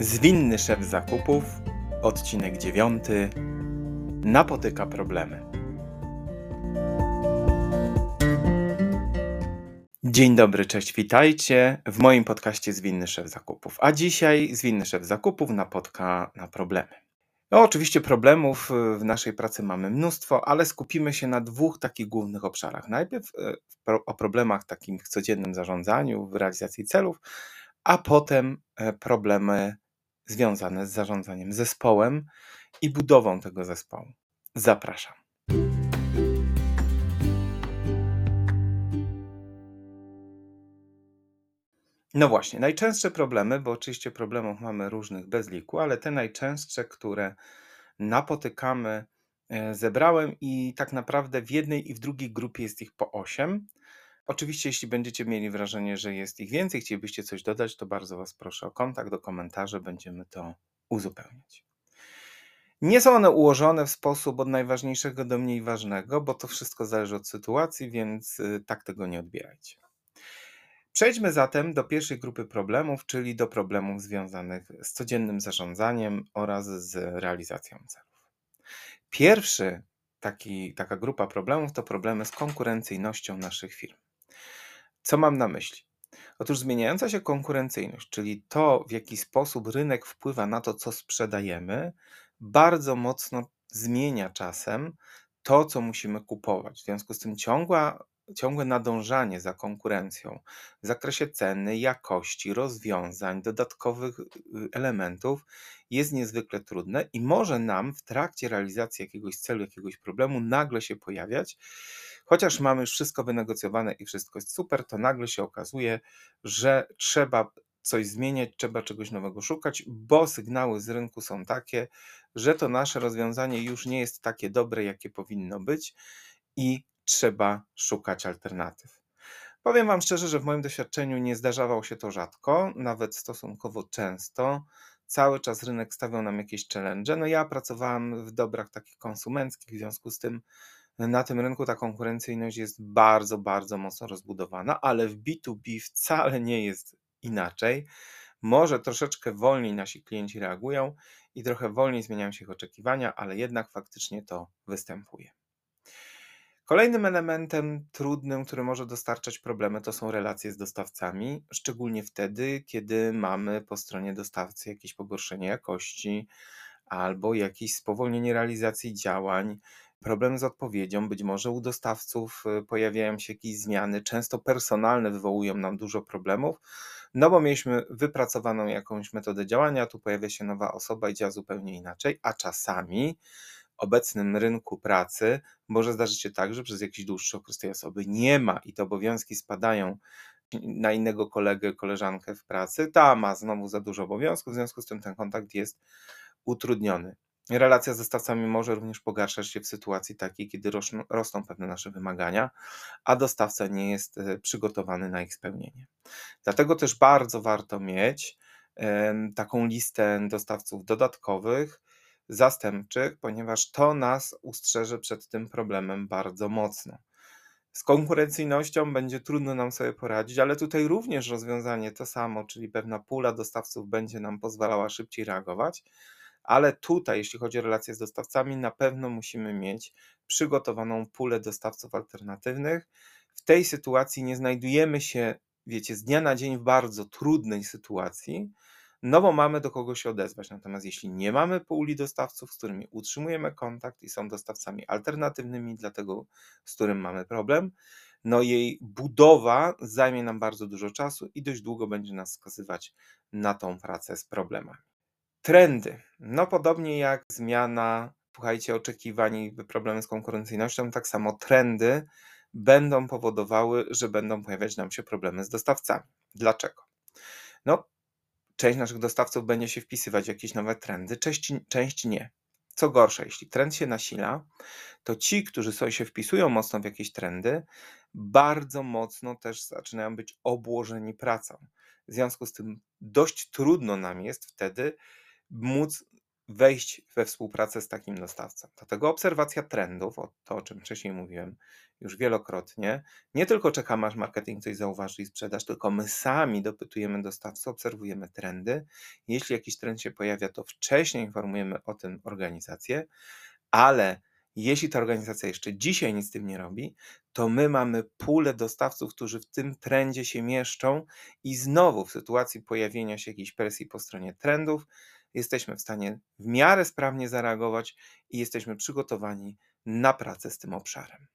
Zwinny szef zakupów, odcinek 9. Napotyka problemy. Dzień dobry, cześć, witajcie w moim podcaście Zwinny szef zakupów. A dzisiaj Zwinny szef zakupów napotka na problemy. No, oczywiście problemów w naszej pracy mamy mnóstwo, ale skupimy się na dwóch takich głównych obszarach. Najpierw e, o problemach takim w codziennym zarządzaniu, w realizacji celów, a potem e, problemy związane z zarządzaniem zespołem i budową tego zespołu. Zapraszam. No właśnie, najczęstsze problemy, bo oczywiście problemów mamy różnych bez liku, ale te najczęstsze, które napotykamy, e, zebrałem i tak naprawdę w jednej i w drugiej grupie jest ich po 8. Oczywiście, jeśli będziecie mieli wrażenie, że jest ich więcej, chcielibyście coś dodać, to bardzo Was proszę o kontakt, do komentarzy, będziemy to uzupełniać. Nie są one ułożone w sposób od najważniejszego do mniej ważnego, bo to wszystko zależy od sytuacji, więc y, tak tego nie odbierajcie. Przejdźmy zatem do pierwszej grupy problemów, czyli do problemów związanych z codziennym zarządzaniem oraz z realizacją celów. Pierwszy taki, taka grupa problemów to problemy z konkurencyjnością naszych firm. Co mam na myśli? Otóż zmieniająca się konkurencyjność, czyli to, w jaki sposób rynek wpływa na to, co sprzedajemy, bardzo mocno zmienia czasem to, co musimy kupować. W związku z tym ciągła, ciągłe nadążanie za konkurencją w zakresie ceny, jakości, rozwiązań, dodatkowych y, elementów jest niezwykle trudne i może nam w trakcie realizacji jakiegoś celu, jakiegoś problemu nagle się pojawiać, chociaż mamy już wszystko wynegocjowane i wszystko jest super, to nagle się okazuje, że trzeba coś zmieniać, trzeba czegoś nowego szukać, bo sygnały z rynku są takie, że to nasze rozwiązanie już nie jest takie dobre, jakie powinno być i trzeba szukać alternatyw. Powiem Wam szczerze, że w moim doświadczeniu nie zdarzało się to rzadko, nawet stosunkowo często. Cały czas rynek stawiał nam jakieś challenge. No ja pracowałem w dobrach takich konsumenckich, w związku z tym na tym rynku ta konkurencyjność jest bardzo, bardzo mocno rozbudowana, ale w B2B wcale nie jest inaczej. Może troszeczkę wolniej nasi klienci reagują i trochę wolniej zmieniają się ich oczekiwania, ale jednak faktycznie to występuje. Kolejnym elementem trudnym, który może dostarczać problemy, to są relacje z dostawcami, szczególnie wtedy, kiedy mamy po stronie dostawcy jakieś pogorszenie jakości albo jakieś spowolnienie realizacji działań, problem z odpowiedzią, być może u dostawców y, pojawiają się jakieś zmiany, często personalne wywołują nam dużo problemów, no bo mieliśmy wypracowaną jakąś metodę działania, tu pojawia się nowa osoba i działa zupełnie inaczej, a czasami obecnym rynku pracy może zdarzyć się tak, że przez jakiś dłuższy okres tej osoby nie ma i te obowiązki spadają na innego kolegę, koleżankę w pracy, ta ma znowu za dużo obowiązków, w związku z tym ten kontakt jest utrudniony. Relacja z dostawcami może również pogarszać się w sytuacji takiej, kiedy rosną, rosną pewne nasze wymagania, a dostawca nie jest e, przygotowany na ich spełnienie. Dlatego też bardzo warto mieć taką listę dostawców dodatkowych, zastępczych, ponieważ to nas ustrzeże przed tym problemem bardzo mocno. Z konkurencyjnością będzie trudno nam sobie poradzić, ale tutaj również rozwiązanie to samo, czyli pewna pula dostawców będzie nam pozwalała szybciej reagować ale tutaj, jeśli chodzi o relacje z dostawcami, na pewno musimy mieć przygotowaną pulę dostawców alternatywnych. W tej sytuacji nie znajdujemy się, wiecie, z dnia na dzień w bardzo trudnej sytuacji, no bo mamy do kogo się odezwać. Natomiast jeśli nie mamy puli dostawców, z którymi utrzymujemy kontakt i są dostawcami alternatywnymi dla tego, z którym mamy problem, no jej budowa zajmie nam bardzo dużo czasu i dość długo będzie nas skazywać na tą pracę z problemami. Trendy. No podobnie jak zmiana, słuchajcie, oczekiwań i problemy z konkurencyjnością, tak samo trendy będą powodowały, że będą pojawiać nam się problemy z dostawcami. Dlaczego? No, część naszych dostawców będzie się wpisywać w jakieś nowe trendy, część, część nie. Co gorsza, jeśli trend się nasila, to ci, którzy sobie się wpisują mocno w jakieś trendy, bardzo mocno też zaczynają być obłożeni pracą. W związku z tym dość trudno nam jest wtedy móc wejść we współpracę z takim dostawcą. Dlatego obserwacja trendów, to o czym wcześniej mówiłem, już wielokrotnie. Nie tylko czekamy, aż marketing coś zauważy i sprzedaż, tylko my sami dopytujemy dostawców, obserwujemy trendy. Jeśli jakiś trend się pojawia, to wcześniej informujemy o tym organizację, ale jeśli ta organizacja jeszcze dzisiaj nic z tym nie robi, to my mamy pulę dostawców, którzy w tym trendzie się mieszczą i znowu w sytuacji pojawienia się jakiejś presji po stronie trendów, jesteśmy w stanie w miarę sprawnie zareagować i jesteśmy przygotowani na pracę z tym obszarem.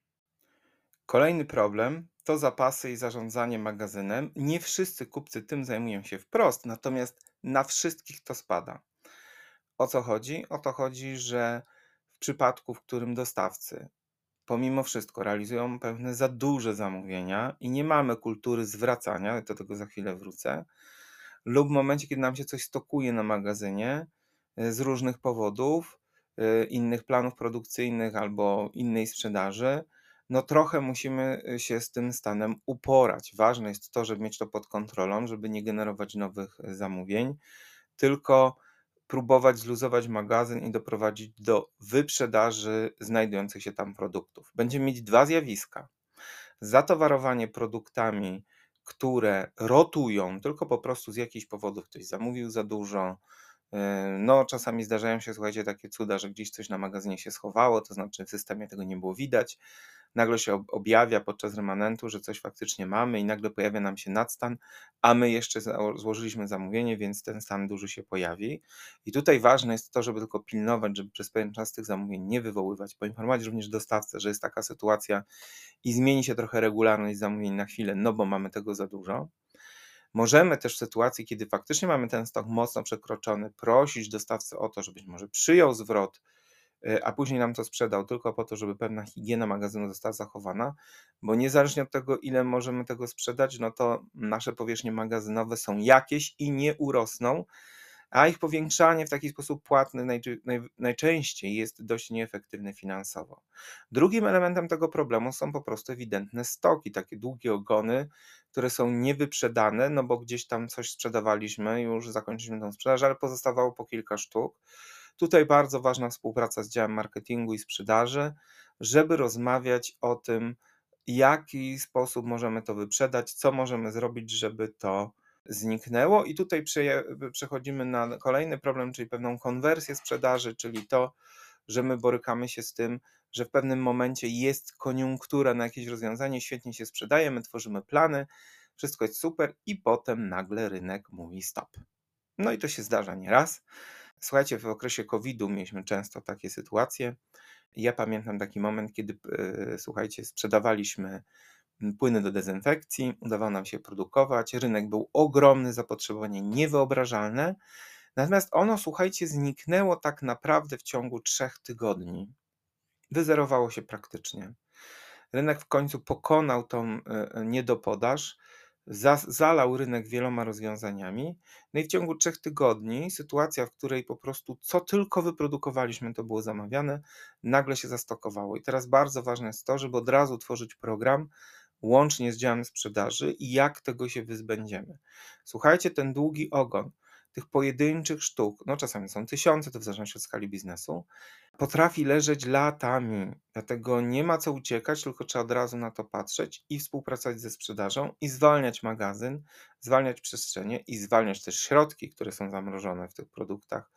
Kolejny problem to zapasy i zarządzanie magazynem. Nie wszyscy kupcy tym zajmują się wprost, natomiast na wszystkich to spada. O co chodzi? O to chodzi, że w przypadku, w którym dostawcy pomimo wszystko realizują pewne za duże zamówienia i nie mamy kultury zwracania, do tego za chwilę wrócę, lub w momencie, kiedy nam się coś stokuje na magazynie e, z różnych powodów, e, innych planów produkcyjnych albo innej sprzedaży, no trochę musimy e, się z tym stanem uporać. Ważne jest to, żeby mieć to pod kontrolą, żeby nie generować nowych zamówień, tylko próbować zluzować magazyn i doprowadzić do wyprzedaży znajdujących się tam produktów. Będziemy mieć dwa zjawiska. Zatowarowanie produktami, które rotują, tylko po prostu z jakichś powodów ktoś zamówił za dużo. E, no, czasami zdarzają się, słuchajcie, takie cuda, że gdzieś coś na magazynie się schowało, to znaczy w systemie tego nie było widać nagle się objawia podczas remanentu, że coś faktycznie mamy i nagle pojawia nam się nadstan, a my jeszcze złożyliśmy zamówienie, więc ten stan duży się pojawi. I tutaj ważne jest to, żeby tylko pilnować, żeby przez pewien czas tych zamówień nie wywoływać, poinformować również dostawcę, że jest taka sytuacja i zmieni się trochę regularność zamówień na chwilę, no bo mamy tego za dużo. Możemy też w sytuacji, kiedy faktycznie mamy ten stok mocno przekroczony, prosić dostawcę o to, żeby może przyjął zwrot, E, a później nam to sprzedał tylko po to, żeby pewna higiena magazynu została zachowana, bo niezależnie od tego, ile możemy tego sprzedać, no to nasze powierzchnie magazynowe są jakieś i nie urosną, a ich powiększanie w taki sposób płatny naj, naj, najczęściej jest dość nieefektywne finansowo. Drugim elementem tego problemu są po prostu ewidentne stoki, takie długie ogony, które są niewyprzedane, no bo gdzieś tam coś sprzedawaliśmy, już zakończyliśmy tą sprzedaż, ale pozostawało po kilka sztuk. Tutaj bardzo ważna współpraca z działem marketingu i sprzedaży, żeby rozmawiać o tym, jaki sposób możemy to wyprzedać, co możemy zrobić, żeby to zniknęło. I tutaj przechodzimy na kolejny problem, czyli pewną konwersję sprzedaży, czyli to, że my borykamy się z tym, że w pewnym momencie jest koniunktura na jakieś rozwiązanie, świetnie się sprzedaje, my tworzymy plany, wszystko jest super i potem nagle rynek mówi stop. No i to się zdarza nieraz. Słuchajcie, w okresie COVID-u mieliśmy często takie sytuacje. Ja pamiętam taki moment, kiedy, e, słuchajcie, sprzedawaliśmy płyny do dezynfekcji, udawało nam się produkować, rynek był ogromny, zapotrzebowanie niewyobrażalne, natomiast ono, słuchajcie, zniknęło tak naprawdę w ciągu trzech tygodni. Wyzerowało się praktycznie. Rynek w końcu pokonał tą e, e, niedopodaż, zalał rynek wieloma rozwiązaniami. No i w ciągu trzech tygodni sytuacja, w której po prostu co tylko wyprodukowaliśmy, to było zamawiane, nagle się zastokowało. I teraz bardzo ważne jest to, żeby od razu tworzyć program łącznie z działem sprzedaży i jak tego się wyzbędziemy. Słuchajcie, ten długi ogon tych pojedynczych sztuk, no czasami są tysiące, to w zależności od skali biznesu, potrafi leżeć latami. Dlatego nie ma co uciekać, tylko trzeba od razu na to patrzeć i współpracować ze sprzedażą i zwalniać magazyn, zwalniać przestrzenie i zwalniać też środki, które są zamrożone w tych produktach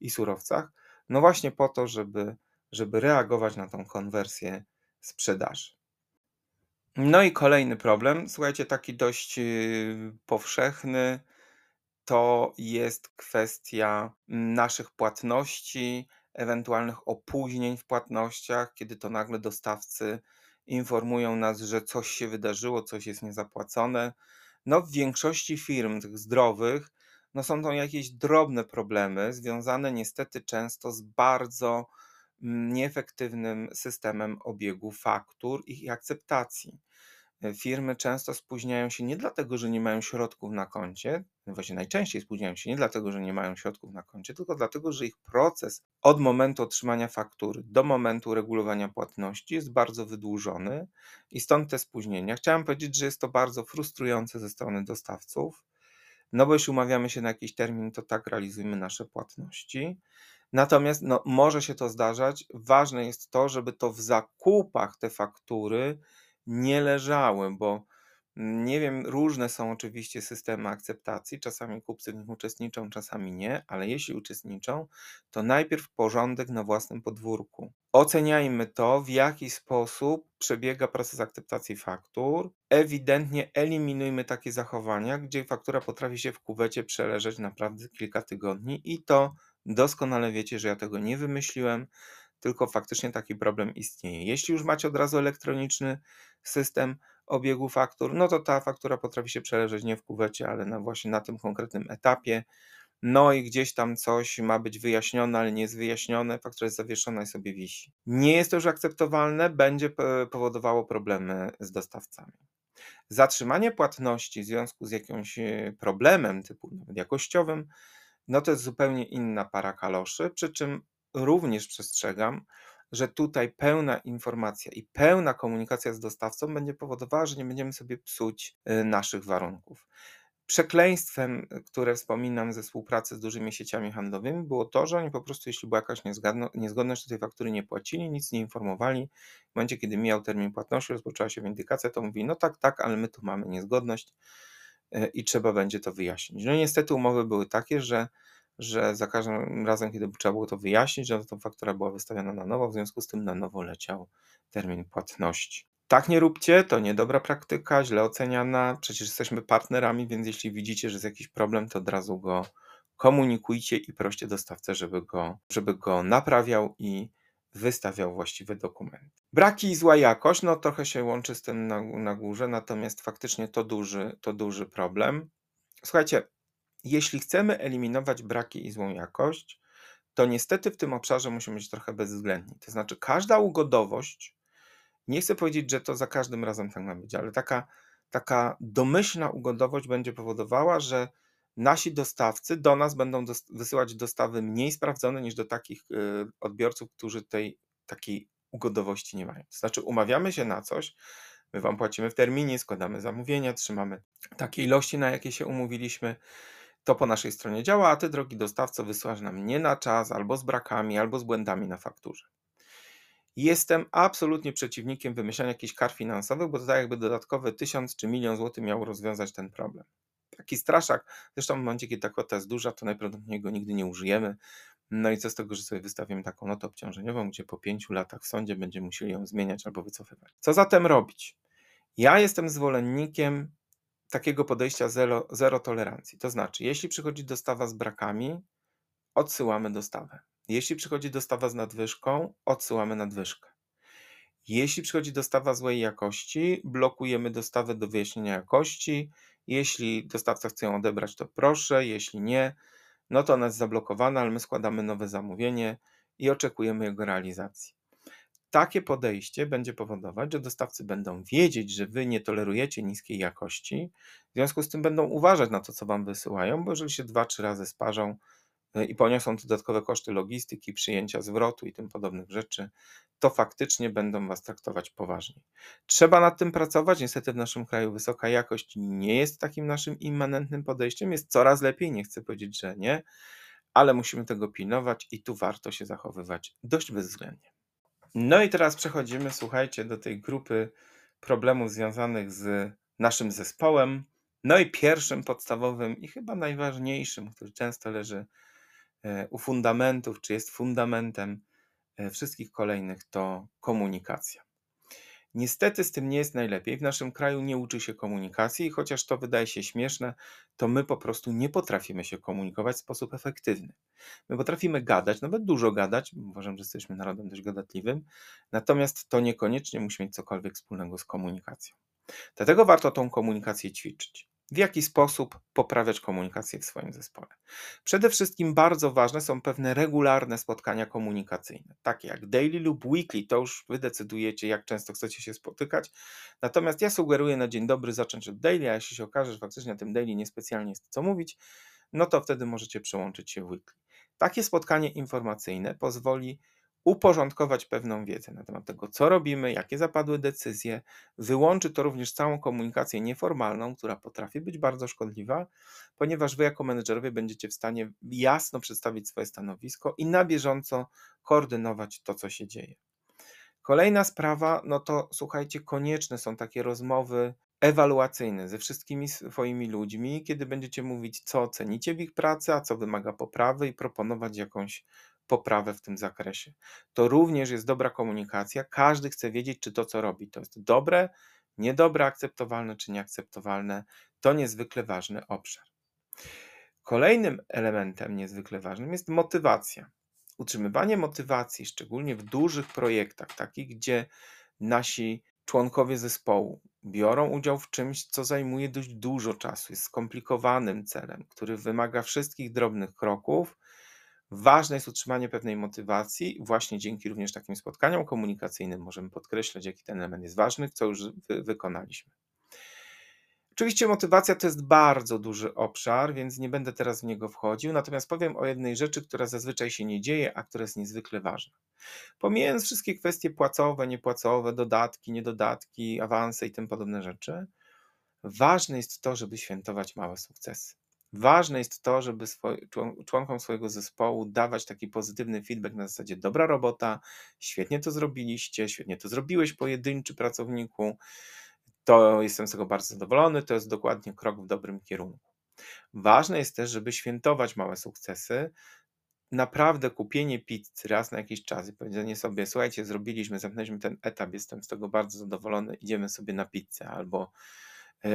i surowcach. No właśnie po to, żeby, żeby reagować na tą konwersję sprzedaży. No i kolejny problem, słuchajcie, taki dość y, powszechny, to jest kwestia naszych płatności, ewentualnych opóźnień w płatnościach, kiedy to nagle dostawcy informują nas, że coś się wydarzyło, coś jest niezapłacone. No, w większości firm tych zdrowych, no są to jakieś drobne problemy, związane niestety często z bardzo nieefektywnym systemem obiegu faktur i akceptacji. E, firmy często spóźniają się nie dlatego, że nie mają środków na koncie, właśnie najczęściej spóźniają się nie dlatego, że nie mają środków na koncie, tylko dlatego, że ich proces od momentu otrzymania faktury do momentu regulowania płatności jest bardzo wydłużony i stąd te spóźnienia. Chciałem powiedzieć, że jest to bardzo frustrujące ze strony dostawców, no bo jeśli umawiamy się na jakiś termin, to tak realizujemy nasze płatności. Natomiast no, może się to zdarzać. Ważne jest to, żeby to w zakupach te faktury nie leżały, bo nie wiem, różne są oczywiście systemy akceptacji. Czasami kupcy w nich uczestniczą, czasami nie, ale jeśli uczestniczą, to najpierw porządek na własnym podwórku. Oceniajmy to, w jaki sposób przebiega proces akceptacji faktur. Ewidentnie eliminujmy takie zachowania, gdzie faktura potrafi się w kuwecie przeleżeć naprawdę kilka tygodni i to doskonale wiecie, że ja tego nie wymyśliłem, tylko faktycznie taki problem istnieje. Jeśli już macie od razu elektroniczny system, obiegu faktur, no to ta faktura potrafi się przeleżeć nie w kuwecie, ale na właśnie na tym konkretnym etapie. No i gdzieś tam coś ma być wyjaśnione, ale nie jest wyjaśnione, faktura jest zawieszona i sobie wisi. Nie jest to już akceptowalne, będzie powodowało problemy z dostawcami. Zatrzymanie płatności w związku z jakimś e, problemem typu jakościowym, no to jest zupełnie inna para kaloszy, przy czym również przestrzegam, że tutaj pełna informacja i pełna komunikacja z dostawcą będzie powodowała, że nie będziemy sobie psuć y, naszych warunków. Przekleństwem, y, które wspominam ze współpracy z dużymi sieciami handlowymi, było to, że oni po prostu, jeśli była jakaś niezgodność, to tej faktury nie płacili, nic nie informowali. W momencie, kiedy mijał termin płatności, rozpoczęła się windykacja, to mówi: No tak, tak, ale my tu mamy niezgodność i trzeba będzie to wyjaśnić. No niestety umowy były takie, że że za każdym razem, kiedy trzeba było to wyjaśnić, że to faktura była wystawiona na nowo, w związku z tym na nowo leciał termin płatności. Tak nie róbcie, to niedobra praktyka, źle oceniana. Przecież jesteśmy partnerami, więc jeśli widzicie, że jest jakiś problem, to od razu go komunikujcie i proście dostawcę, żeby go, żeby go naprawiał i wystawiał właściwy dokument. Braki i zła jakość, no trochę się łączy z tym na, na górze, natomiast faktycznie to duży, to duży problem. Słuchajcie, jeśli chcemy eliminować braki i złą jakość, to niestety w tym obszarze musimy być trochę bezwzględni. To znaczy, każda ugodowość, nie chcę powiedzieć, że to za każdym razem tak ma być, ale taka, taka domyślna ugodowość będzie powodowała, że nasi dostawcy do nas będą dos wysyłać dostawy mniej sprawdzone niż do takich y, odbiorców, którzy tej takiej ugodowości nie mają. To znaczy, umawiamy się na coś, my Wam płacimy w terminie, składamy zamówienia, trzymamy takie ilości, na jakie się umówiliśmy to po naszej stronie działa, a ty, drogi dostawco, wysyłasz nam nie na czas, albo z brakami, albo z błędami na fakturze. Jestem absolutnie przeciwnikiem wymyślania jakichś kar finansowych, bo to tak jakby dodatkowe tysiąc czy milion złotych miało rozwiązać ten problem. Taki straszak, zresztą w momencie, kiedy ta kwota jest duża, to najprawdopodobniej go nigdy nie użyjemy. No i co z tego, że sobie wystawimy taką notę obciążeniową, gdzie po pięciu latach w sądzie będziemy musieli ją zmieniać albo wycofywać. Co zatem robić? Ja jestem zwolennikiem takiego podejścia zero, zero tolerancji. To znaczy, jeśli przychodzi dostawa z brakami, odsyłamy dostawę. Jeśli przychodzi dostawa z nadwyżką, odsyłamy nadwyżkę. Jeśli przychodzi dostawa złej jakości, blokujemy dostawę do wyjaśnienia jakości. Jeśli dostawca chce ją odebrać, to proszę, jeśli nie, no to ona jest zablokowana, ale my składamy nowe zamówienie i oczekujemy jego realizacji. Takie podejście będzie powodować, że dostawcy będą wiedzieć, że wy nie tolerujecie niskiej jakości, w związku z tym będą uważać na to, co wam wysyłają, bo jeżeli się dwa, trzy razy sparzą i poniosą dodatkowe koszty logistyki, przyjęcia zwrotu i tym podobnych rzeczy, to faktycznie będą was traktować poważnie. Trzeba nad tym pracować. Niestety w naszym kraju wysoka jakość nie jest takim naszym immanentnym podejściem. Jest coraz lepiej, nie chcę powiedzieć, że nie, ale musimy tego pilnować i tu warto się zachowywać dość bezwzględnie. No i teraz przechodzimy, słuchajcie, do tej grupy problemów związanych z naszym zespołem. No i pierwszym podstawowym i chyba najważniejszym, który często leży u fundamentów, czy jest fundamentem e, wszystkich kolejnych, to komunikacja. Niestety z tym nie jest najlepiej. W naszym kraju nie uczy się komunikacji, i chociaż to wydaje się śmieszne, to my po prostu nie potrafimy się komunikować w sposób efektywny. My potrafimy gadać, nawet dużo gadać, uważam, że jesteśmy narodem dość gadatliwym, natomiast to niekoniecznie musi mieć cokolwiek wspólnego z komunikacją. Dlatego warto tą komunikację ćwiczyć w jaki sposób poprawiać komunikację w swoim zespole. Przede wszystkim bardzo ważne są pewne regularne spotkania komunikacyjne, takie jak daily lub weekly, to już wy decydujecie, jak często chcecie się spotykać. Natomiast ja sugeruję na dzień dobry zacząć od daily, a jeśli się okaże, że faktycznie na tym daily niespecjalnie jest co mówić, no to wtedy możecie przełączyć się w weekly. Takie spotkanie informacyjne pozwoli uporządkować pewną wiedzę na temat tego, co robimy, jakie zapadły decyzje. Wyłączy to również całą komunikację nieformalną, która potrafi być bardzo szkodliwa, ponieważ wy jako menedżerowie będziecie w stanie jasno przedstawić swoje stanowisko i na bieżąco koordynować to, co się dzieje. Kolejna sprawa, no to słuchajcie, konieczne są takie rozmowy ewaluacyjne ze wszystkimi swoimi ludźmi, kiedy będziecie mówić, co cenicie w ich pracy, a co wymaga poprawy i proponować jakąś poprawę w tym zakresie. To również jest dobra komunikacja. Każdy chce wiedzieć, czy to, co robi, to jest dobre, niedobre, akceptowalne czy nieakceptowalne. To niezwykle ważny obszar. Kolejnym elementem niezwykle ważnym jest motywacja. Utrzymywanie motywacji, szczególnie w dużych projektach, takich, gdzie nasi członkowie zespołu biorą udział w czymś, co zajmuje dość dużo czasu, jest skomplikowanym celem, który wymaga wszystkich drobnych kroków. Ważne jest utrzymanie pewnej motywacji, właśnie dzięki również takim spotkaniom komunikacyjnym możemy podkreślać, jaki ten element jest ważny, co już wy wykonaliśmy. Oczywiście motywacja to jest bardzo duży obszar, więc nie będę teraz w niego wchodził, natomiast powiem o jednej rzeczy, która zazwyczaj się nie dzieje, a która jest niezwykle ważna. Pomijając wszystkie kwestie płacowe, niepłacowe, dodatki, niedodatki, awanse i tym podobne rzeczy, ważne jest to, żeby świętować małe sukcesy. Ważne jest to, żeby członkom swojego zespołu dawać taki pozytywny feedback na zasadzie dobra robota, świetnie to zrobiliście, świetnie to zrobiłeś pojedynczy pracowniku, to jestem z tego bardzo zadowolony, to jest dokładnie krok w dobrym kierunku. Ważne jest też, żeby świętować małe sukcesy. Naprawdę kupienie pizzy raz na jakiś czas i powiedzenie sobie, słuchajcie, zrobiliśmy, zamknęliśmy ten etap, jestem z tego bardzo zadowolony, idziemy sobie na pizzę albo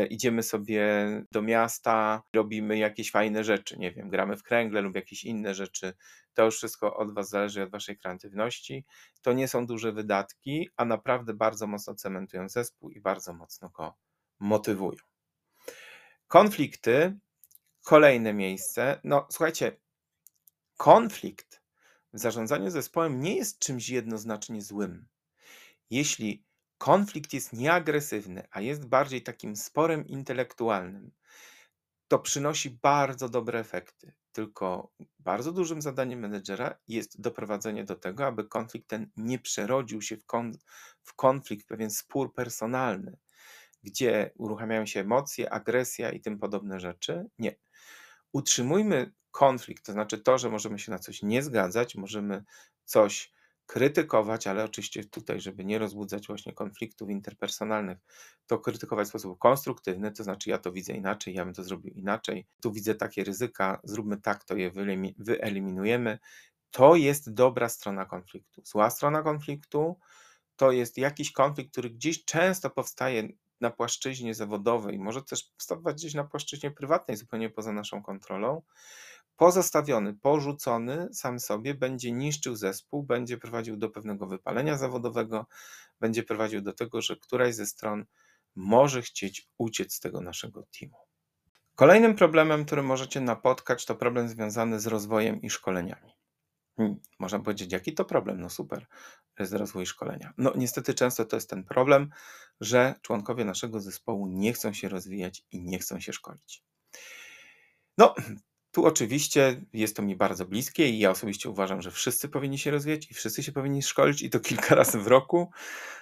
idziemy sobie do miasta, robimy jakieś fajne rzeczy, nie wiem, gramy w kręgle lub jakieś inne rzeczy. To już wszystko od Was zależy, od Waszej kreatywności. To nie są duże wydatki, a naprawdę bardzo mocno cementują zespół i bardzo mocno go motywują. Konflikty, kolejne miejsce. No, słuchajcie, konflikt w zarządzaniu zespołem nie jest czymś jednoznacznie złym. Jeśli konflikt jest nieagresywny, a jest bardziej takim sporem intelektualnym, to przynosi bardzo dobre efekty. Tylko bardzo dużym zadaniem menedżera jest doprowadzenie do tego, aby konflikt ten nie przerodził się w, kon w konflikt, w pewien spór personalny, gdzie uruchamiają się emocje, agresja i tym podobne rzeczy. Nie. Utrzymujmy konflikt, to znaczy to, że możemy się na coś nie zgadzać, możemy coś krytykować, ale oczywiście tutaj, żeby nie rozbudzać właśnie konfliktów interpersonalnych, to krytykować w sposób konstruktywny, to znaczy ja to widzę inaczej, ja bym to zrobił inaczej, tu widzę takie ryzyka, zróbmy tak, to je wyeliminujemy. To jest dobra strona konfliktu. Zła strona konfliktu to jest jakiś konflikt, który gdzieś często powstaje na płaszczyźnie zawodowej, może też powstawać gdzieś na płaszczyźnie prywatnej, zupełnie poza naszą kontrolą pozostawiony, porzucony sam sobie, będzie niszczył zespół, będzie prowadził do pewnego wypalenia zawodowego, będzie prowadził do tego, że któraś ze stron może chcieć uciec z tego naszego teamu. Kolejnym problemem, który możecie napotkać, to problem związany z rozwojem i szkoleniami. Hmm, można powiedzieć, jaki to problem? No super, jest rozwój szkolenia. No niestety często to jest ten problem, że członkowie naszego zespołu nie chcą się rozwijać i nie chcą się szkolić. No, tu oczywiście jest to mi bardzo bliskie i ja osobiście uważam, że wszyscy powinni się rozwijać i wszyscy się powinni szkolić i to kilka razy w roku.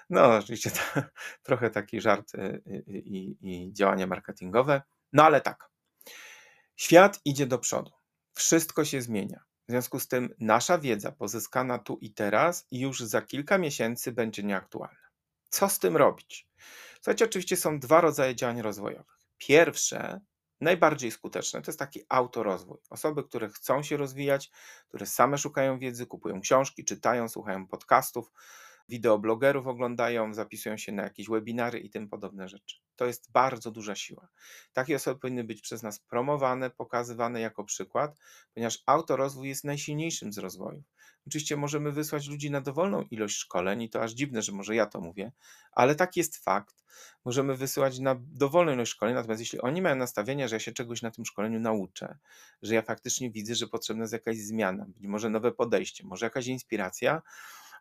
No, oczywiście to trochę taki żart y, y, i, i działania marketingowe. No ale tak. Świat idzie do przodu. Wszystko się zmienia. W związku z tym nasza wiedza pozyskana tu i teraz już za kilka miesięcy będzie nieaktualna. Co z tym robić? Słuchajcie, oczywiście są dwa rodzaje działań rozwojowych. Pierwsze najbardziej skuteczne to jest taki autorozwój. Osoby, które chcą się rozwijać, które same szukają wiedzy, kupują książki, czytają, słuchają podcastów, wideoblogerów oglądają, zapisują się na jakieś webinary i tym podobne rzeczy. To jest bardzo duża siła. Takie osoby powinny być przez nas promowane, pokazywane jako przykład, ponieważ autorozwój jest najsilniejszym z rozwojów. Oczywiście możemy wysłać ludzi na dowolną ilość szkoleń i to aż dziwne, że może ja to mówię, ale tak jest fakt. Możemy wysyłać na dowolną ilość szkoleń, natomiast jeśli oni mają nastawienie, że ja się czegoś na tym szkoleniu nauczę, że ja faktycznie widzę, że potrzebna jest jakaś zmiana, być może nowe podejście, może jakaś inspiracja,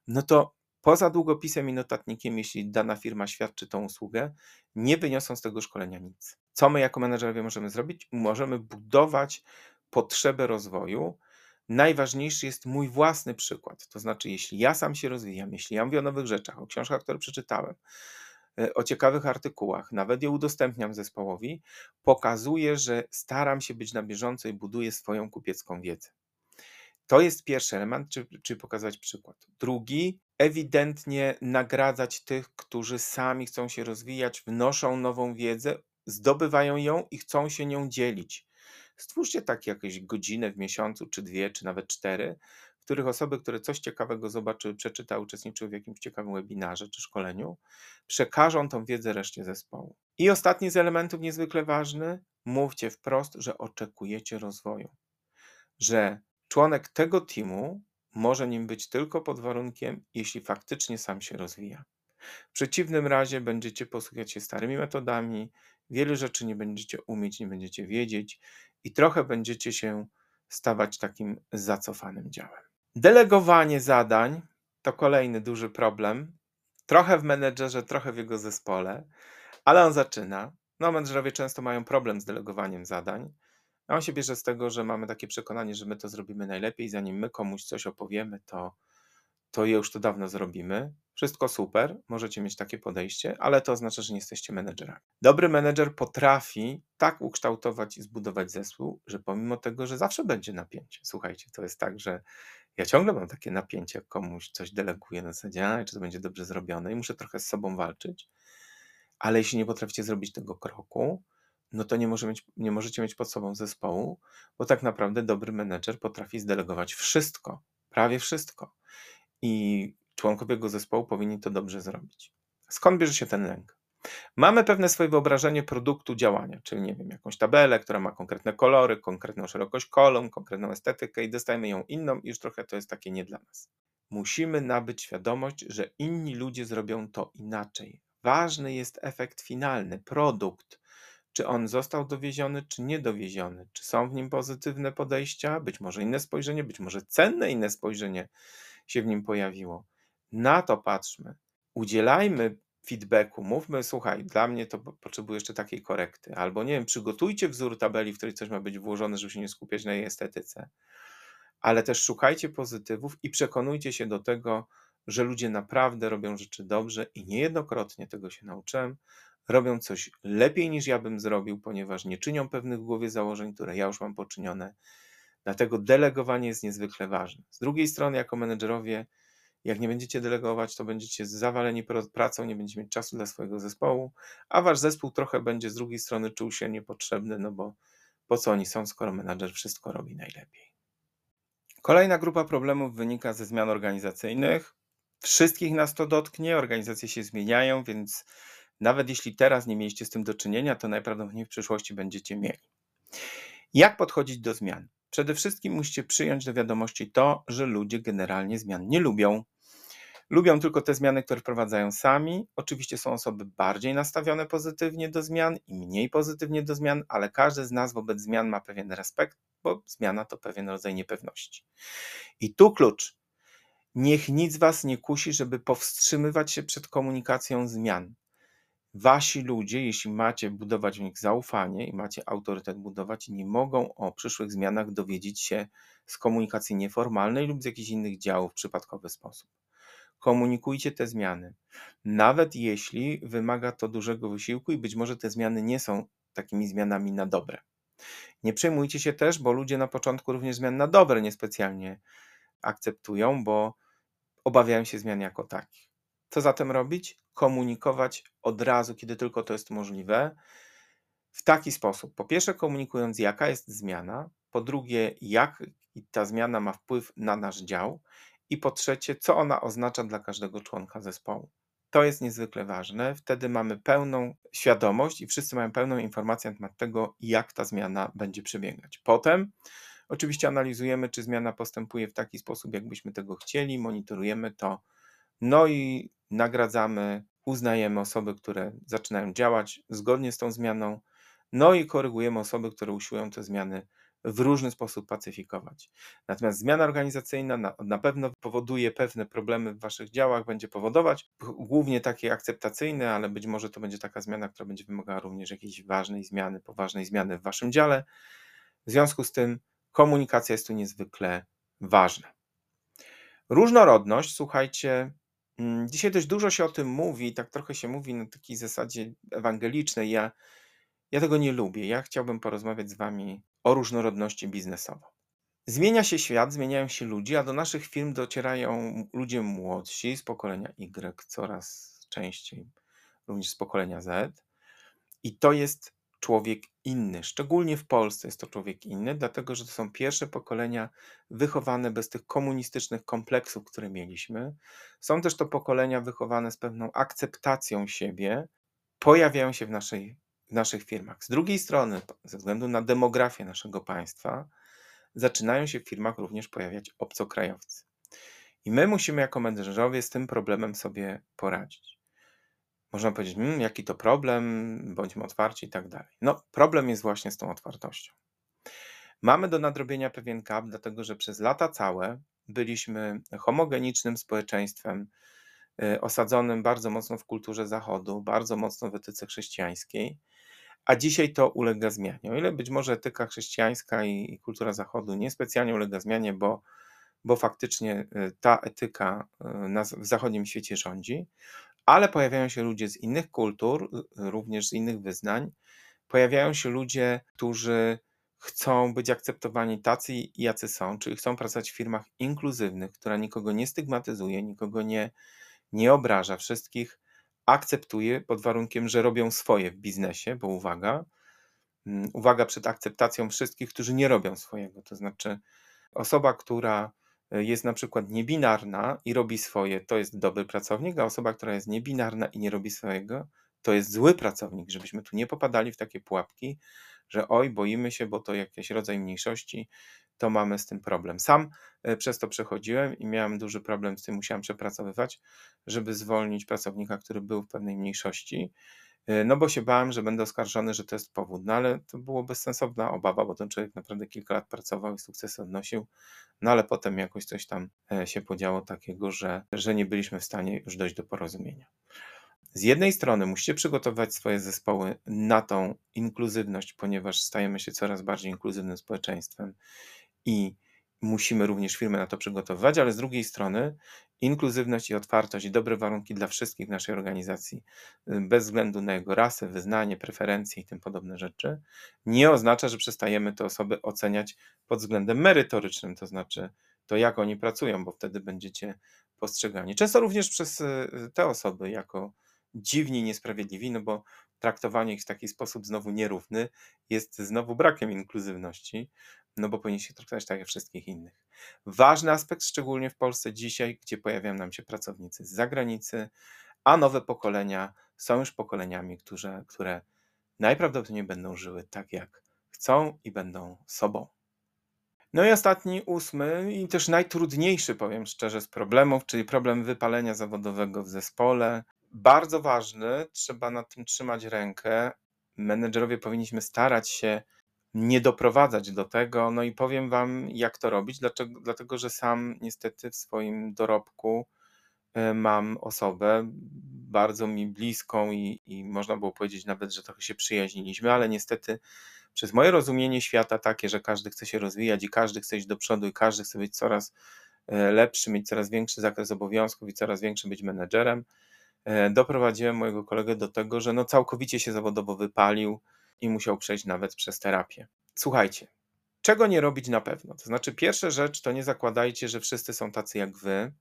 no to poza długopisem i notatnikiem, jeśli dana firma świadczy tą usługę, nie wyniosą z tego szkolenia nic. Co my jako menedżerowie możemy zrobić? Możemy budować potrzebę rozwoju, najważniejszy jest mój własny przykład. To znaczy, jeśli ja sam się rozwijam, jeśli ja mówię o nowych rzeczach, o książkach, które przeczytałem, e, o ciekawych artykułach, nawet je udostępniam zespołowi, pokazuję, że staram się być na bieżąco i buduję swoją kupiecką wiedzę. To jest pierwszy element, czyli, czyli pokazać przykład. Drugi, ewidentnie nagradzać tych, którzy sami chcą się rozwijać, wnoszą nową wiedzę, zdobywają ją i chcą się nią dzielić. Stwórzcie tak jakieś godzinę w miesiącu, czy dwie, czy nawet cztery, w których osoby, które coś ciekawego zobaczyły, przeczytały, uczestniczyły w jakimś ciekawym webinarze czy szkoleniu, przekażą tą wiedzę reszcie zespołu. I ostatni z elementów niezwykle ważny, mówcie wprost, że oczekujecie rozwoju. Że członek tego teamu może nim być tylko pod warunkiem, jeśli faktycznie sam się rozwija. W przeciwnym razie będziecie posługiwać się starymi metodami, wiele rzeczy nie będziecie umieć, nie będziecie wiedzieć i trochę będziecie się stawać takim zacofanym działem. Delegowanie zadań to kolejny duży problem. Trochę w menedżerze, trochę w jego zespole, ale on zaczyna. No, menedżerowie często mają problem z delegowaniem zadań. A on się bierze z tego, że mamy takie przekonanie, że my to zrobimy najlepiej, zanim my komuś coś opowiemy, to, to już to dawno zrobimy. Wszystko super, możecie mieć takie podejście, ale to oznacza, że nie jesteście menedżerami. Dobry menedżer potrafi tak ukształtować i zbudować zespół, że pomimo tego, że zawsze będzie napięcie. Słuchajcie, to jest tak, że ja ciągle mam takie napięcie, jak komuś coś deleguję na zasadzie, a, czy to będzie dobrze zrobione i muszę trochę z sobą walczyć, ale jeśli nie potraficie zrobić tego kroku, no to nie, może mieć, nie możecie mieć pod sobą zespołu, bo tak naprawdę dobry menedżer potrafi zdelegować wszystko, prawie wszystko. I członkowie jego zespołu powinni to dobrze zrobić. Skąd bierze się ten lęk? Mamy pewne swoje wyobrażenie produktu działania, czyli nie wiem, jakąś tabelę, która ma konkretne kolory, konkretną szerokość kolumn, konkretną estetykę i dostajemy ją inną i już trochę to jest takie nie dla nas. Musimy nabyć świadomość, że inni ludzie zrobią to inaczej. Ważny jest efekt finalny, produkt, czy on został dowieziony, czy nie dowieziony, czy są w nim pozytywne podejścia, być może inne spojrzenie, być może cenne inne spojrzenie się w nim pojawiło. Na to patrzmy. Udzielajmy feedbacku, mówmy, słuchaj, dla mnie to potrzebuję jeszcze takiej korekty, albo nie wiem, przygotujcie wzór tabeli, w której coś ma być włożone, żeby się nie skupiać na jej estetyce, ale też szukajcie pozytywów i przekonujcie się do tego, że ludzie naprawdę robią rzeczy dobrze i niejednokrotnie tego się nauczyłem, robią coś lepiej niż ja bym zrobił, ponieważ nie czynią pewnych w głowie założeń, które ja już mam poczynione. Dlatego delegowanie jest niezwykle ważne. Z drugiej strony, jako menedżerowie, jak nie będziecie delegować, to będziecie zawaleni pracą, nie będziecie mieć czasu dla swojego zespołu, a wasz zespół trochę będzie z drugiej strony czuł się niepotrzebny, no bo po co oni są, skoro menedżer wszystko robi najlepiej. Kolejna grupa problemów wynika ze zmian organizacyjnych. Wszystkich nas to dotknie, organizacje się zmieniają, więc nawet jeśli teraz nie mieliście z tym do czynienia, to najprawdopodobniej w przyszłości będziecie mieli. Jak podchodzić do zmian? Przede wszystkim musicie przyjąć do wiadomości to, że ludzie generalnie zmian nie lubią. Lubią tylko te zmiany, które wprowadzają sami. Oczywiście są osoby bardziej nastawione pozytywnie do zmian i mniej pozytywnie do zmian, ale każdy z nas wobec zmian ma pewien respekt, bo zmiana to pewien rodzaj niepewności. I tu klucz. Niech nic was nie kusi, żeby powstrzymywać się przed komunikacją zmian wasi ludzie, jeśli macie budować w nich zaufanie i macie autorytet budować, nie mogą o przyszłych zmianach dowiedzieć się z komunikacji nieformalnej lub z jakichś innych działów w przypadkowy sposób. Komunikujcie te zmiany, nawet jeśli wymaga to dużego wysiłku i być może te zmiany nie są takimi zmianami na dobre. Nie przejmujcie się też, bo ludzie na początku również zmian na dobre niespecjalnie akceptują, bo obawiają się zmian jako takich. Co zatem robić? Komunikować od razu, kiedy tylko to jest możliwe, w taki sposób. Po pierwsze, komunikując, jaka jest zmiana, po drugie, jak ta zmiana ma wpływ na nasz dział, i po trzecie, co ona oznacza dla każdego członka zespołu. To jest niezwykle ważne. Wtedy mamy pełną świadomość i wszyscy mają pełną informację na temat tego, jak ta zmiana będzie przebiegać. Potem, oczywiście, analizujemy, czy zmiana postępuje w taki sposób, jakbyśmy tego chcieli, monitorujemy to no i nagradzamy, uznajemy osoby, które zaczynają działać zgodnie z tą zmianą, no i korygujemy osoby, które usiłują te zmiany w różny sposób pacyfikować. Natomiast zmiana organizacyjna na, na, pewno powoduje pewne problemy w waszych działach, będzie powodować głównie takie akceptacyjne, ale być może to będzie taka zmiana, która będzie wymagała również jakiejś ważnej zmiany, poważnej zmiany w waszym dziale. W związku z tym komunikacja jest tu niezwykle ważne. Różnorodność, słuchajcie, mm, dzisiaj dość dużo się o tym mówi, tak trochę się mówi na takiej zasadzie ewangelicznej. Ja, ja tego nie lubię. Ja chciałbym porozmawiać z Wami o różnorodności biznesowej. Zmienia się świat, zmieniają się ludzie, a do naszych firm docierają ludzie młodsi z pokolenia Y coraz częściej, również z pokolenia Z. I to jest człowiek inny. Szczególnie w Polsce jest to człowiek inny, dlatego że to są pierwsze pokolenia wychowane bez tych komunistycznych kompleksów, które mieliśmy. Są też to pokolenia wychowane z pewną akceptacją siebie, pojawiają się w, naszej, w naszych firmach. Z drugiej strony, ze względu na demografię naszego państwa, zaczynają się w firmach również pojawiać obcokrajowcy. I my musimy jako menedżerowie z tym problemem sobie poradzić. Można powiedzieć, mmm, jaki to problem, bądźmy otwarci i tak dalej. No, problem jest właśnie z tą otwartością. Mamy do nadrobienia pewien gap, dlatego że przez lata całe byliśmy homogenicznym społeczeństwem, y, osadzonym bardzo mocno w kulturze Zachodu, bardzo mocno w etyce chrześcijańskiej, a dzisiaj to ulega zmianie. O ile być może etyka chrześcijańska i, i kultura Zachodu niespecjalnie ulega zmianie, bo, bo faktycznie y, ta etyka y, na, w zachodnim świecie rządzi, ale pojawiają się ludzie z innych kultur, również z innych wyznań. Pojawiają się ludzie, którzy chcą być akceptowani tacy, jacy są, czyli chcą pracować w firmach inkluzywnych, która nikogo nie stygmatyzuje, nikogo nie, nie obraża, wszystkich akceptuje pod warunkiem, że robią swoje w biznesie, bo uwaga, mm, uwaga przed akceptacją wszystkich, którzy nie robią swojego. To znaczy, osoba, która E, jest na przykład niebinarna i robi swoje, to jest dobry pracownik, a osoba, która jest niebinarna i nie robi swojego, to jest zły pracownik, żebyśmy tu nie popadali w takie pułapki, że oj, boimy się, bo to jakiś rodzaj mniejszości, to mamy z tym problem. Sam e, przez to przechodziłem i miałem duży problem z tym, musiałem przepracowywać, żeby zwolnić pracownika, który był w pewnej mniejszości E, no bo się bałem, że będę oskarżony, że to jest powód. No ale to było bezsensowna obawa, bo ten człowiek naprawdę kilka lat pracował i sukcesy odnosił. No ale potem jakoś coś tam e, się podziało takiego, że, że nie byliśmy w stanie już dojść do porozumienia. Z jednej strony musicie przygotować swoje zespoły na tą inkluzywność, ponieważ stajemy się coraz bardziej inkluzywnym społeczeństwem i musimy również firmy na to przygotowywać, ale z drugiej strony inkluzywność i otwartość i dobre warunki dla wszystkich w naszej organizacji, y, bez względu na jego rasę, wyznanie, preferencje i tym podobne rzeczy, nie oznacza, że przestajemy te osoby oceniać pod względem merytorycznym, to znaczy to, jak oni pracują, bo wtedy będziecie postrzegani. Często również przez y, te osoby jako dziwni, niesprawiedliwi, no bo traktowanie ich w taki sposób znowu nierówny jest znowu brakiem inkluzywności, no bo powinni się traktować tak jak wszystkich innych. Ważny aspekt, szczególnie w Polsce dzisiaj, gdzie pojawiają nam się pracownicy z zagranicy, a nowe pokolenia są już pokoleniami, które, które najprawdopodobniej będą żyły tak, jak chcą i będą sobą. No i ostatni, ósmy i też najtrudniejszy, powiem szczerze, z problemów, czyli problem wypalenia zawodowego w zespole. Bardzo ważny, trzeba nad tym trzymać rękę. Menedżerowie powinniśmy starać się nie doprowadzać do tego. No i powiem Wam, jak to robić, dlaczego, dlatego że sam niestety w swoim dorobku e, mam osobę bardzo mi bliską i, i można było powiedzieć nawet, że trochę się przyjaźniliśmy, ale niestety przez moje rozumienie świata takie, że każdy chce się rozwijać i każdy chce iść do przodu i każdy chce być coraz e, lepszy, mieć coraz większy zakres obowiązków i coraz większy być menedżerem, doprowadziłem mojego kolegę do tego, że no całkowicie się zawodowo wypalił, i musiał przejść nawet przez terapię. Słuchajcie, czego nie robić na pewno? To znaczy, pierwsza rzecz to nie zakładajcie, że wszyscy są tacy jak wy,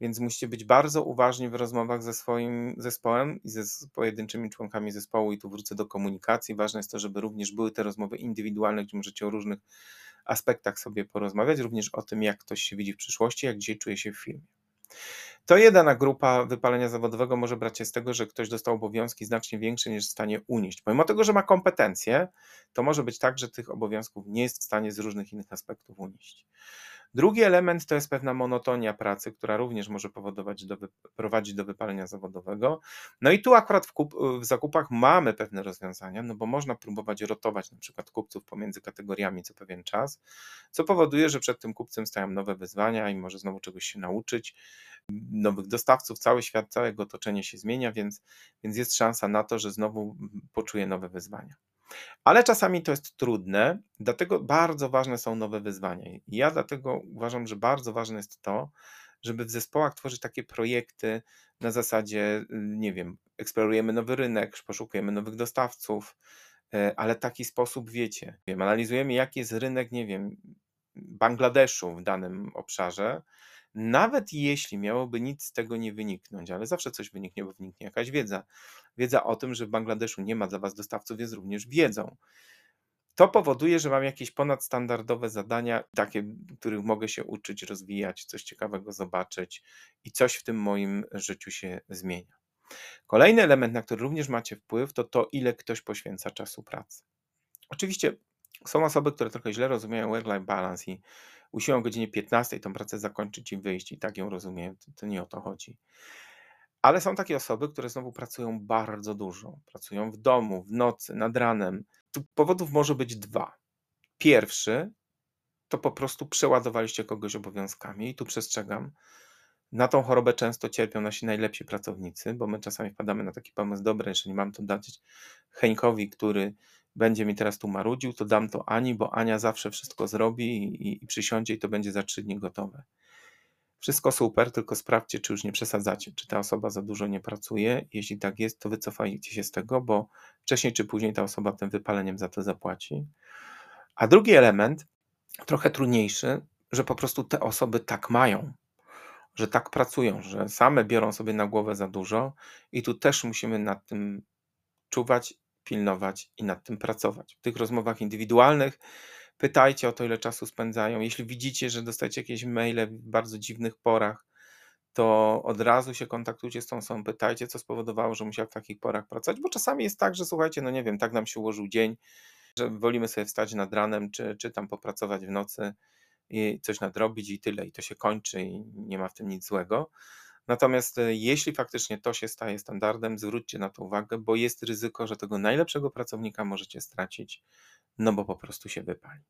więc musicie być bardzo uważni w rozmowach ze swoim zespołem i ze pojedynczymi członkami zespołu. I tu wrócę do komunikacji. Ważne jest to, żeby również były te rozmowy indywidualne, gdzie możecie o różnych aspektach sobie porozmawiać, również o tym, jak ktoś się widzi w przyszłości, jak dzisiaj czuje się w firmie. To jedna grupa wypalenia zawodowego może brać się z tego, że ktoś dostał obowiązki znacznie większe niż w stanie unieść. Pomimo tego, że ma kompetencje, to może być tak, że tych obowiązków nie jest w stanie z różnych innych aspektów unieść. Drugi element to jest pewna monotonia pracy, która również może powodować do, prowadzić do wypalenia zawodowego. No i tu akurat w, kup, w zakupach mamy pewne rozwiązania, no bo można próbować rotować na przykład kupców pomiędzy kategoriami co pewien czas, co powoduje, że przed tym kupcem stają nowe wyzwania i może znowu czegoś się nauczyć, nowych dostawców, cały świat, całe otoczenie się zmienia, więc, więc jest szansa na to, że znowu poczuje nowe wyzwania. Ale czasami to jest trudne, dlatego bardzo ważne są nowe wyzwania. I ja dlatego uważam, że bardzo ważne jest to, żeby w zespołach tworzyć takie projekty na zasadzie, nie wiem, eksplorujemy nowy rynek, poszukujemy nowych dostawców, e, ale taki sposób, wiecie, wiem, analizujemy, jaki jest rynek, nie wiem, Bangladeszu w danym obszarze, nawet jeśli miałoby nic z tego nie wyniknąć, ale zawsze coś wyniknie, bo wyniknie jakaś wiedza. Wiedza o tym, że w Bangladeszu nie ma dla Was dostawców, jest również wiedzą. To powoduje, że mam jakieś ponadstandardowe zadania, takie, których mogę się uczyć, rozwijać, coś ciekawego zobaczyć i coś w tym moim życiu się zmienia. Kolejny element, na który również macie wpływ, to to, ile ktoś poświęca czasu pracy. Oczywiście są osoby, które trochę źle rozumieją work-life balance i usiłują o godzinie 15 tą pracę zakończyć i wyjść i tak ją rozumieją. To, to nie o to chodzi. Ale są takie osoby, które znowu pracują bardzo dużo. Pracują w domu, w nocy, nad ranem. Tu powodów może być dwa. Pierwszy to po prostu przeładowaliście kogoś obowiązkami i tu przestrzegam. Na tą chorobę często cierpią nasi najlepsi pracownicy, bo my czasami wpadamy na taki pomysł, dobry, jeżeli mam to dać Heńkowi, który będzie mi teraz tu marudził, to dam to Ani, bo Ania zawsze wszystko zrobi i, i przysiądzie i to będzie za trzy dni gotowe. Wszystko super, tylko sprawdźcie, czy już nie przesadzacie, czy ta osoba za dużo nie pracuje. Jeśli tak jest, to wycofajcie się z tego, bo wcześniej czy później ta osoba tym wypaleniem za to zapłaci. A drugi element, trochę trudniejszy, że po prostu te osoby tak mają, że tak pracują, że same biorą sobie na głowę za dużo i tu też musimy nad tym czuwać pilnować i nad tym pracować. W tych rozmowach indywidualnych pytajcie o to, ile czasu spędzają. Jeśli widzicie, że dostajecie jakieś maile w bardzo dziwnych porach, to od razu się kontaktujcie z tą osobą, pytajcie, co spowodowało, że musiał w takich porach pracować, bo czasami jest tak, że słuchajcie, no nie wiem, tak nam się ułożył dzień, że wolimy sobie wstać nad ranem, czy, czy tam popracować w nocy i coś nadrobić i tyle, i to się kończy i nie ma w tym nic złego. Natomiast e, jeśli faktycznie to się staje standardem, zwróćcie na to uwagę, bo jest ryzyko, że tego najlepszego pracownika możecie stracić, no bo po prostu się wypali.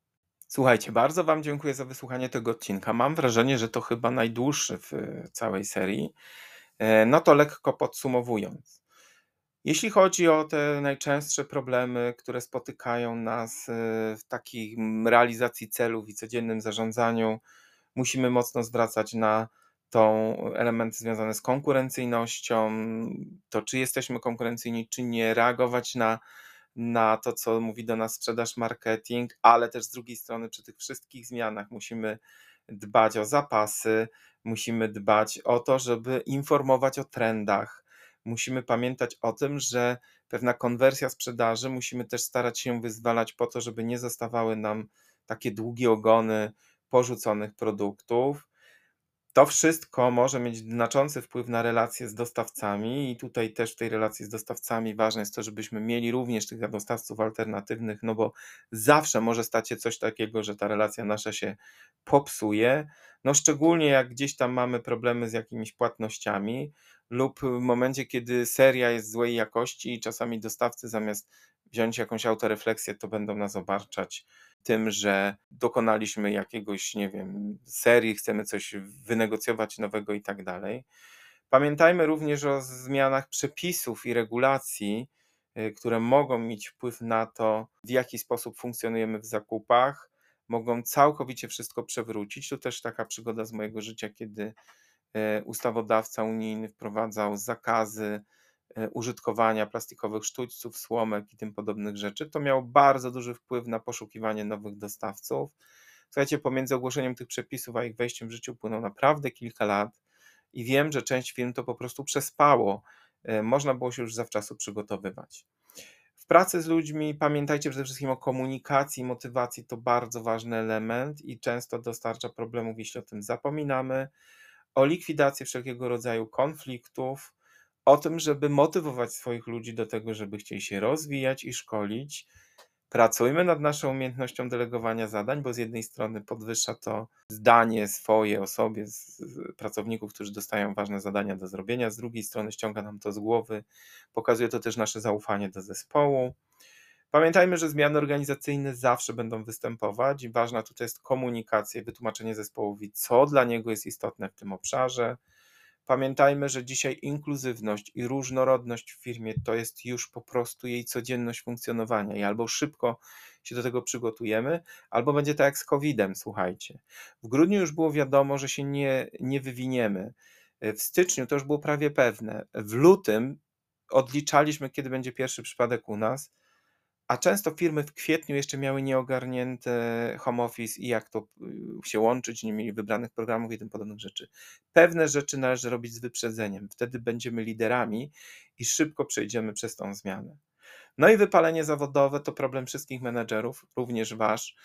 Słuchajcie, bardzo Wam dziękuję za wysłuchanie tego odcinka. Mam wrażenie, że to chyba najdłuższy w e, całej serii. E, no to lekko podsumowując. Jeśli chodzi o te najczęstsze problemy, które spotykają nas w takiej realizacji celów i codziennym zarządzaniu, musimy mocno zwracać na tą elementy związane z konkurencyjnością, to czy jesteśmy konkurencyjni, czy nie, reagować na, na to, co mówi do nas sprzedaż, marketing, ale też z drugiej strony przy tych wszystkich zmianach musimy dbać o zapasy, musimy dbać o to, żeby informować o trendach. Musimy pamiętać o tym, że pewna konwersja sprzedaży musimy też starać się wyzwalać po to, żeby nie zostawały nam takie długie ogony porzuconych produktów to wszystko może mieć znaczący wpływ na relacje z dostawcami i tutaj też w tej relacji z dostawcami ważne jest to, żebyśmy mieli również tych dostawców alternatywnych, no bo zawsze może stać się coś takiego, że ta relacja nasza się popsuje, no szczególnie jak gdzieś tam mamy problemy z jakimiś płatnościami lub w momencie, kiedy seria jest złej jakości i czasami dostawcy zamiast wziąć jakąś autorefleksję, to będą nas obarczać tym, że dokonaliśmy jakiegoś, nie wiem, serii, chcemy coś wynegocjować nowego i tak dalej. Pamiętajmy również o zmianach przepisów i regulacji, y, które mogą mieć wpływ na to, w jaki sposób funkcjonujemy w zakupach, mogą całkowicie wszystko przewrócić. To też taka przygoda z mojego życia, kiedy y, ustawodawca unijny wprowadzał zakazy użytkowania plastikowych sztućców, słomek i tym podobnych rzeczy, to miało bardzo duży wpływ na poszukiwanie nowych dostawców. Słuchajcie, pomiędzy ogłoszeniem tych przepisów a ich wejściem w życie upłynęło naprawdę kilka lat i wiem, że część firm to po prostu przespało. E, można było się już zawczasu przygotowywać. W pracy z ludźmi pamiętajcie przede wszystkim o komunikacji, motywacji to bardzo ważny element i często dostarcza problemów, jeśli o tym zapominamy. O likwidacji wszelkiego rodzaju konfliktów, o tym, żeby motywować swoich ludzi do tego, żeby chcieli się rozwijać i szkolić. Pracujmy nad naszą umiejętnością delegowania zadań, bo z jednej strony podwyższa to zdanie swoje o sobie z pracowników, którzy dostają ważne zadania do zrobienia, z drugiej strony ściąga nam to z głowy, pokazuje to też nasze zaufanie do zespołu. Pamiętajmy, że zmiany organizacyjne zawsze będą występować i ważna tutaj jest komunikacja wytłumaczenie zespołowi, co dla niego jest istotne w tym obszarze. Pamiętajmy, że dzisiaj inkluzywność i różnorodność w firmie to jest już po prostu jej codzienność funkcjonowania i albo szybko się do tego przygotujemy, albo będzie tak jak z COVID-em, słuchajcie. W grudniu już było wiadomo, że się nie, nie wywiniemy. W styczniu to już było prawie pewne. W lutym odliczaliśmy, kiedy będzie pierwszy przypadek u nas, a często firmy w kwietniu jeszcze miały nieogarnięte home office i jak to y, się łączyć, nie mieli wybranych programów i tym podobnych rzeczy. Pewne rzeczy należy robić z wyprzedzeniem. Wtedy będziemy liderami i szybko przejdziemy przez tą zmianę. No i wypalenie zawodowe to problem wszystkich menedżerów, również wasz.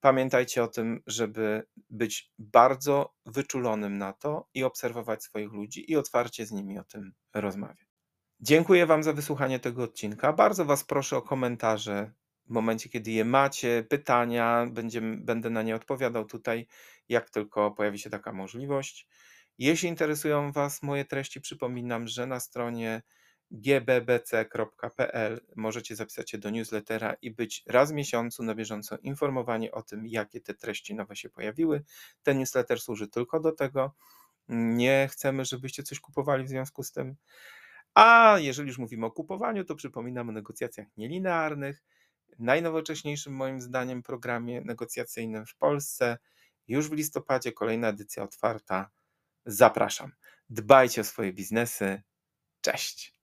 Pamiętajcie o tym, żeby być bardzo wyczulonym na to i obserwować swoich ludzi i otwarcie z nimi o tym rozmawiać. Dziękuję Wam za wysłuchanie tego odcinka. Bardzo Was proszę o komentarze w momencie, kiedy je macie, pytania, będę na nie odpowiadał tutaj, jak tylko pojawi się taka możliwość. Jeśli interesują Was moje treści, przypominam, że na stronie gbbc.pl możecie zapisać się do newslettera i być raz w miesiącu na bieżąco informowani o tym, jakie te treści nowe się pojawiły. Ten newsletter służy tylko do tego. Nie chcemy, żebyście coś kupowali w związku z tym. A jeżeli już mówimy o kupowaniu, to przypominam o negocjacjach nielinearnych, najnowocześniejszym moim zdaniem programie negocjacyjnym w Polsce. Już w listopadzie kolejna edycja otwarta. Zapraszam. Dbajcie o swoje biznesy. Cześć.